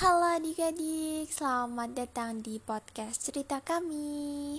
Halo adik-adik, selamat datang di podcast cerita kami.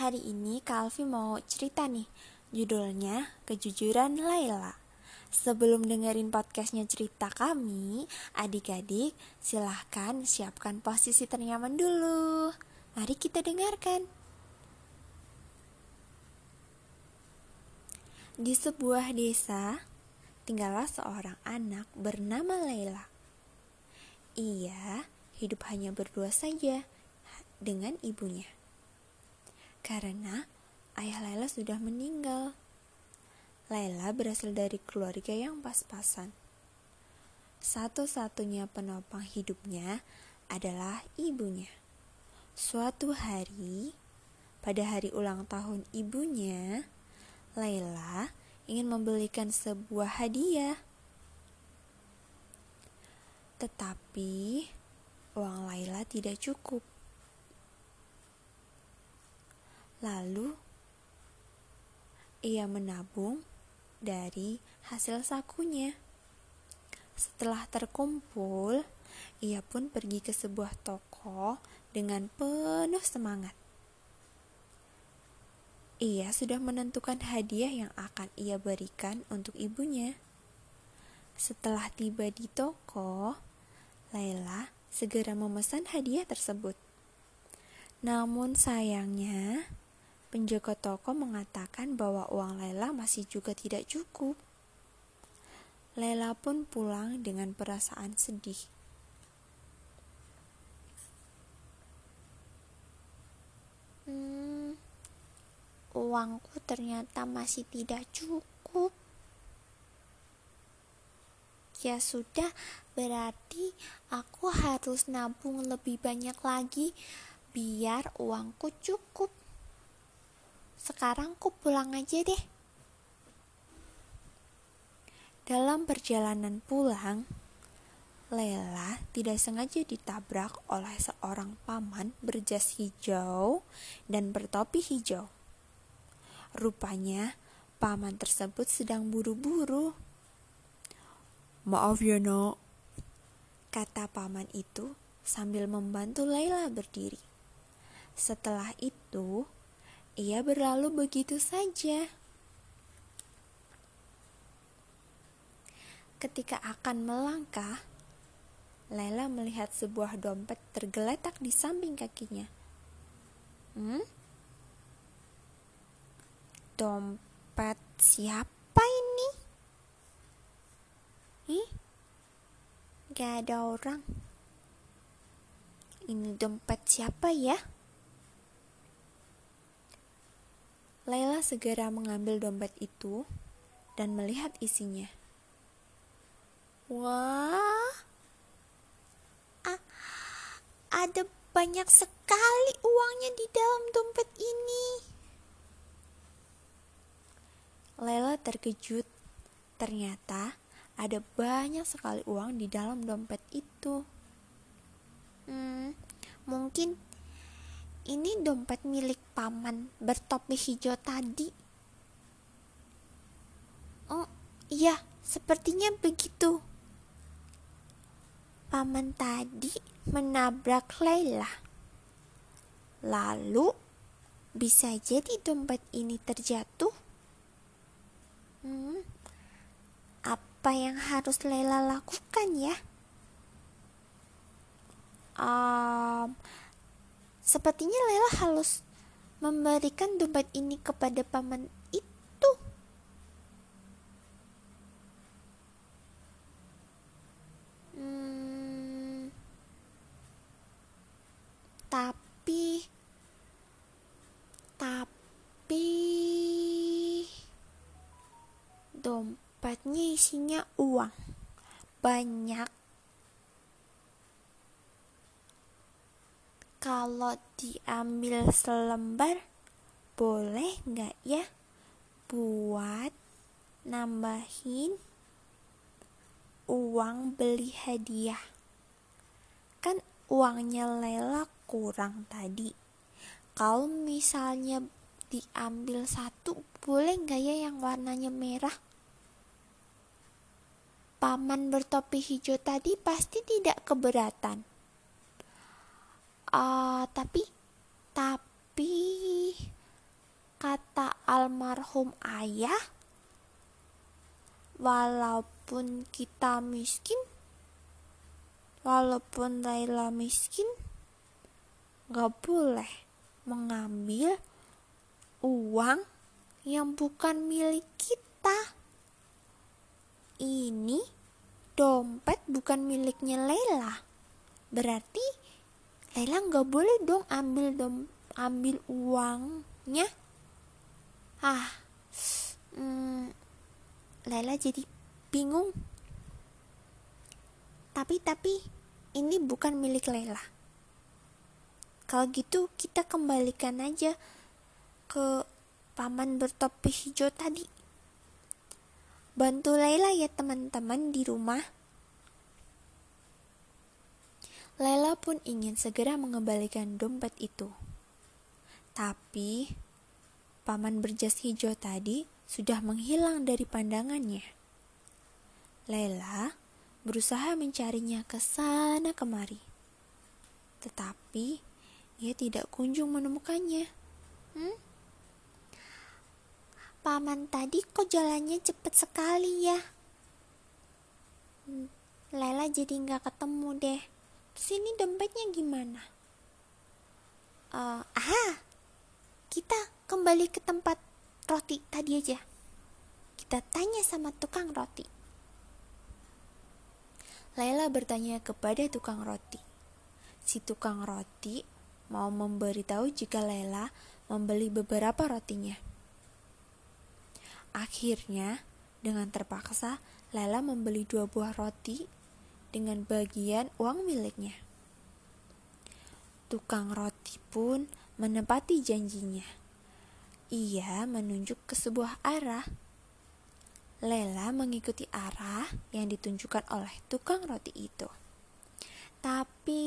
Hari ini Kalvi mau cerita nih Judulnya Kejujuran Laila. Sebelum dengerin podcastnya cerita kami Adik-adik silahkan siapkan posisi ternyaman dulu. Mari kita dengarkan. Di sebuah desa tinggallah seorang anak bernama Laila ia hidup hanya berdua saja dengan ibunya. Karena ayah Laila sudah meninggal. Laila berasal dari keluarga yang pas-pasan. Satu-satunya penopang hidupnya adalah ibunya. Suatu hari, pada hari ulang tahun ibunya, Laila ingin membelikan sebuah hadiah tetapi uang Laila tidak cukup. Lalu ia menabung dari hasil sakunya. Setelah terkumpul, ia pun pergi ke sebuah toko dengan penuh semangat. Ia sudah menentukan hadiah yang akan ia berikan untuk ibunya. Setelah tiba di toko, Laila segera memesan hadiah tersebut. Namun sayangnya, penjaga toko mengatakan bahwa uang Laila masih juga tidak cukup. Laila pun pulang dengan perasaan sedih. Hmm, uangku ternyata masih tidak cukup. Ya sudah, berarti aku harus nabung lebih banyak lagi biar uangku cukup. Sekarang ku pulang aja deh. Dalam perjalanan pulang, Lela tidak sengaja ditabrak oleh seorang paman berjas hijau dan bertopi hijau. Rupanya, paman tersebut sedang buru-buru Maaf ya nak, kata paman itu sambil membantu Laila berdiri. Setelah itu, ia berlalu begitu saja. Ketika akan melangkah, Laila melihat sebuah dompet tergeletak di samping kakinya. Hmm? Dompet siapa? Gak ada orang. Ini dompet siapa ya? Laila segera mengambil dompet itu dan melihat isinya. Wah, ah, ada banyak sekali uangnya di dalam dompet ini. Laila terkejut. Ternyata ada banyak sekali uang di dalam dompet itu. Hmm, mungkin ini dompet milik paman bertopi hijau tadi. Oh, iya, sepertinya begitu. Paman tadi menabrak Laila. Lalu, bisa jadi dompet ini terjatuh. Hmm, apa yang harus Lela lakukan ya? Um, sepertinya Lela harus memberikan dompet ini kepada paman uang. Banyak. Kalau diambil selembar boleh nggak ya buat nambahin uang beli hadiah? Kan uangnya Lela kurang tadi. Kalau misalnya diambil satu boleh nggak ya yang warnanya merah Paman bertopi hijau tadi pasti tidak keberatan. uh, tapi tapi kata almarhum ayah walaupun kita miskin walaupun Laila miskin gak boleh mengambil uang yang bukan milik kita ini dompet bukan miliknya Laila berarti Laila nggak boleh dong ambil dom ambil uangnya. Ah hmm, Laila jadi bingung. Tapi tapi ini bukan milik Laila kalau gitu kita kembalikan aja ke paman bertopi hijau tadi bantu Laila ya teman-teman di rumah Laila pun ingin segera mengembalikan dompet itu tapi paman berjas hijau tadi sudah menghilang dari pandangannya. Lela berusaha mencarinya ke sana kemari, tetapi ia tidak kunjung menemukannya. Hmm? Paman tadi kok jalannya cepat sekali ya? Hmm, Lela jadi nggak ketemu deh. Terus ini dompetnya gimana? Uh, aha, kita kembali ke tempat roti tadi aja. Kita tanya sama tukang roti. Laila bertanya kepada tukang roti. Si tukang roti mau memberitahu jika Laila membeli beberapa rotinya. Akhirnya, dengan terpaksa, Laila membeli dua buah roti dengan bagian uang miliknya. Tukang roti pun menepati janjinya ia menunjuk ke sebuah arah. Lela mengikuti arah yang ditunjukkan oleh tukang roti itu. Tapi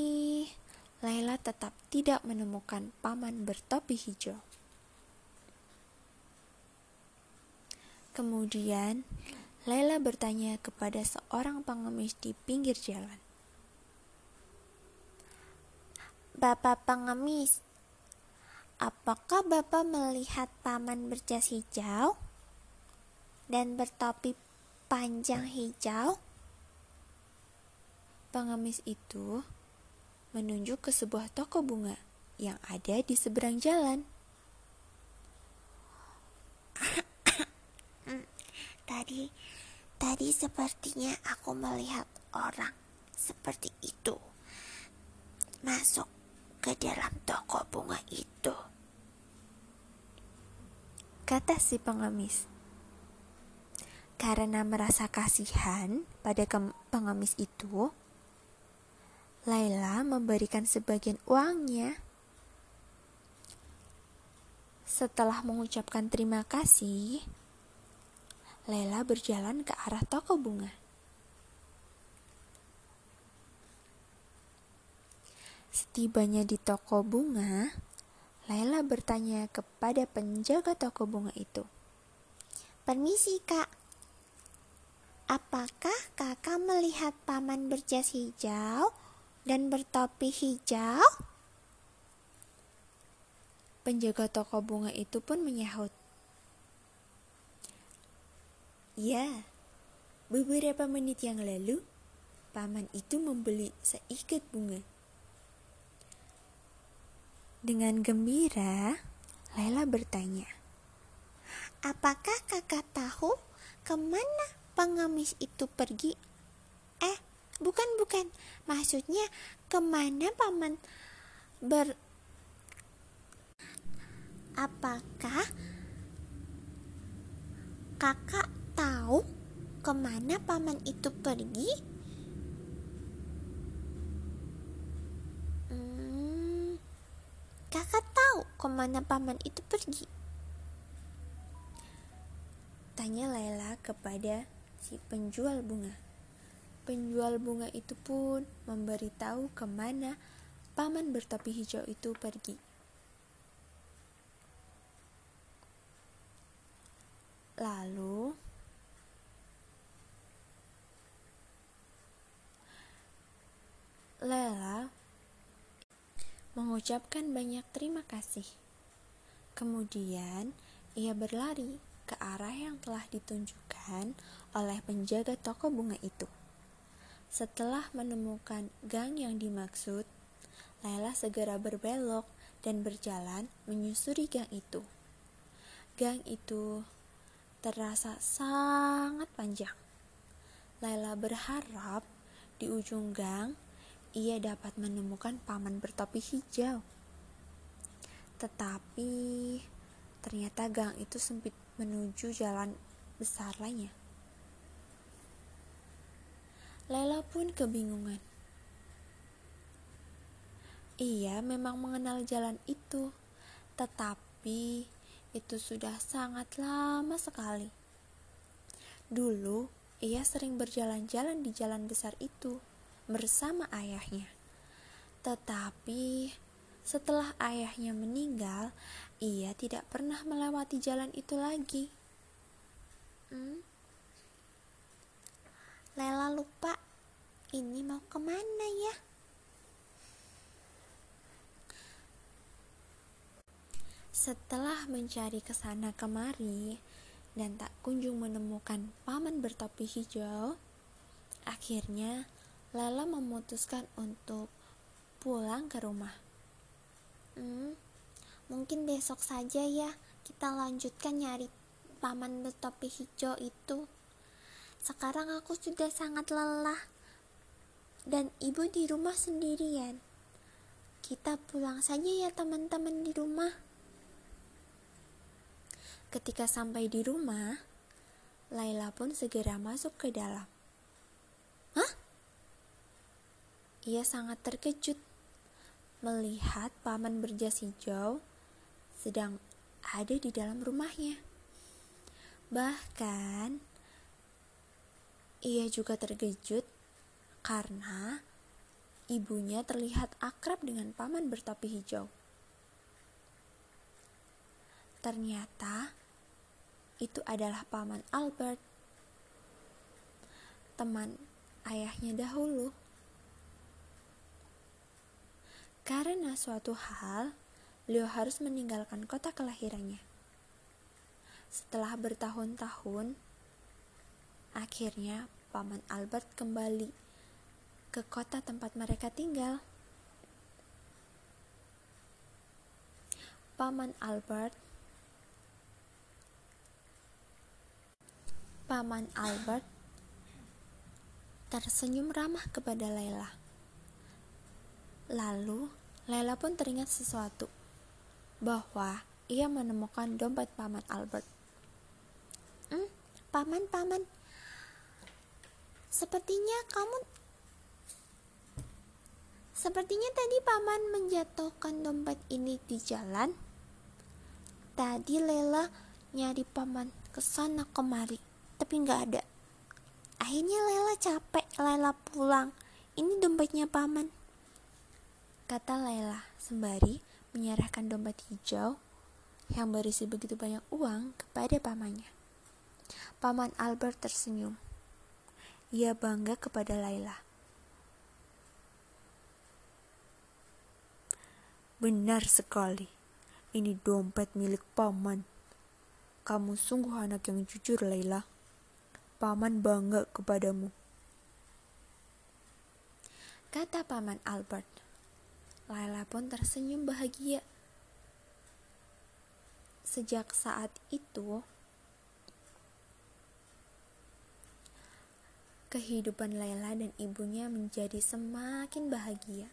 Lela tetap tidak menemukan paman bertopi hijau. Kemudian, Lela bertanya kepada seorang pengemis di pinggir jalan. Bapak pengemis, Apakah Bapak melihat paman berjas hijau dan bertopi panjang hijau? Pengemis itu menunjuk ke sebuah toko bunga yang ada di seberang jalan. Tadi, tadi sepertinya aku melihat orang seperti itu masuk ke dalam toko bunga itu kata si pengemis. Karena merasa kasihan pada pengemis itu, Laila memberikan sebagian uangnya. Setelah mengucapkan terima kasih, Laila berjalan ke arah toko bunga. Setibanya di toko bunga, Laila bertanya kepada penjaga toko bunga itu. Permisi kak, apakah kakak melihat paman berjas hijau dan bertopi hijau? Penjaga toko bunga itu pun menyahut. Ya, beberapa menit yang lalu, paman itu membeli seikat bunga. Dengan gembira, Laila bertanya, Apakah kakak tahu ke mana pengemis itu pergi? Eh, bukan-bukan. Maksudnya ke mana paman ber... Apakah kakak tahu ke mana paman itu pergi? Kakak tahu ke mana paman itu pergi? Tanya Laila kepada si penjual bunga. Penjual bunga itu pun memberitahu ke mana paman bertopi hijau itu pergi. Lalu Lela mengucapkan banyak terima kasih. Kemudian, ia berlari ke arah yang telah ditunjukkan oleh penjaga toko bunga itu. Setelah menemukan gang yang dimaksud, Laila segera berbelok dan berjalan menyusuri gang itu. Gang itu terasa sangat panjang. Laila berharap di ujung gang ia dapat menemukan paman bertopi hijau. Tetapi ternyata gang itu sempit menuju jalan besar lainnya. Lela pun kebingungan. Ia memang mengenal jalan itu, tetapi itu sudah sangat lama sekali. Dulu, ia sering berjalan-jalan di jalan besar itu bersama ayahnya. Tetapi setelah ayahnya meninggal, ia tidak pernah melewati jalan itu lagi. Hmm? Lela lupa ini mau ke mana ya? Setelah mencari ke sana kemari dan tak kunjung menemukan paman bertopi hijau, akhirnya Lala memutuskan untuk pulang ke rumah. Hmm, mungkin besok saja ya kita lanjutkan nyari paman bertopi hijau itu. Sekarang aku sudah sangat lelah dan ibu di rumah sendirian. Kita pulang saja ya teman-teman di rumah. Ketika sampai di rumah, Laila pun segera masuk ke dalam. Ia sangat terkejut melihat paman berjas hijau sedang ada di dalam rumahnya. Bahkan ia juga terkejut karena ibunya terlihat akrab dengan paman bertopi hijau. Ternyata itu adalah paman Albert, teman ayahnya dahulu. Karena suatu hal, beliau harus meninggalkan kota kelahirannya. Setelah bertahun-tahun, Akhirnya, Paman Albert kembali ke kota tempat mereka tinggal. Paman Albert Paman Albert tersenyum ramah kepada Laila. Lalu, Laila pun teringat sesuatu, bahwa ia menemukan dompet Paman Albert. Hmm, paman, paman, Sepertinya kamu Sepertinya tadi paman menjatuhkan dompet ini di jalan. Tadi Lela nyari paman ke sana kemari, tapi nggak ada. Akhirnya Lela capek, Lela pulang. Ini dompetnya paman. Kata Lela sembari menyerahkan dompet hijau yang berisi begitu banyak uang kepada pamannya. Paman Albert tersenyum. Ia bangga kepada Laila. Benar sekali, ini dompet milik paman. Kamu sungguh anak yang jujur, Laila. Paman bangga kepadamu. Kata paman Albert. Laila pun tersenyum bahagia. Sejak saat itu, kehidupan Laila dan ibunya menjadi semakin bahagia.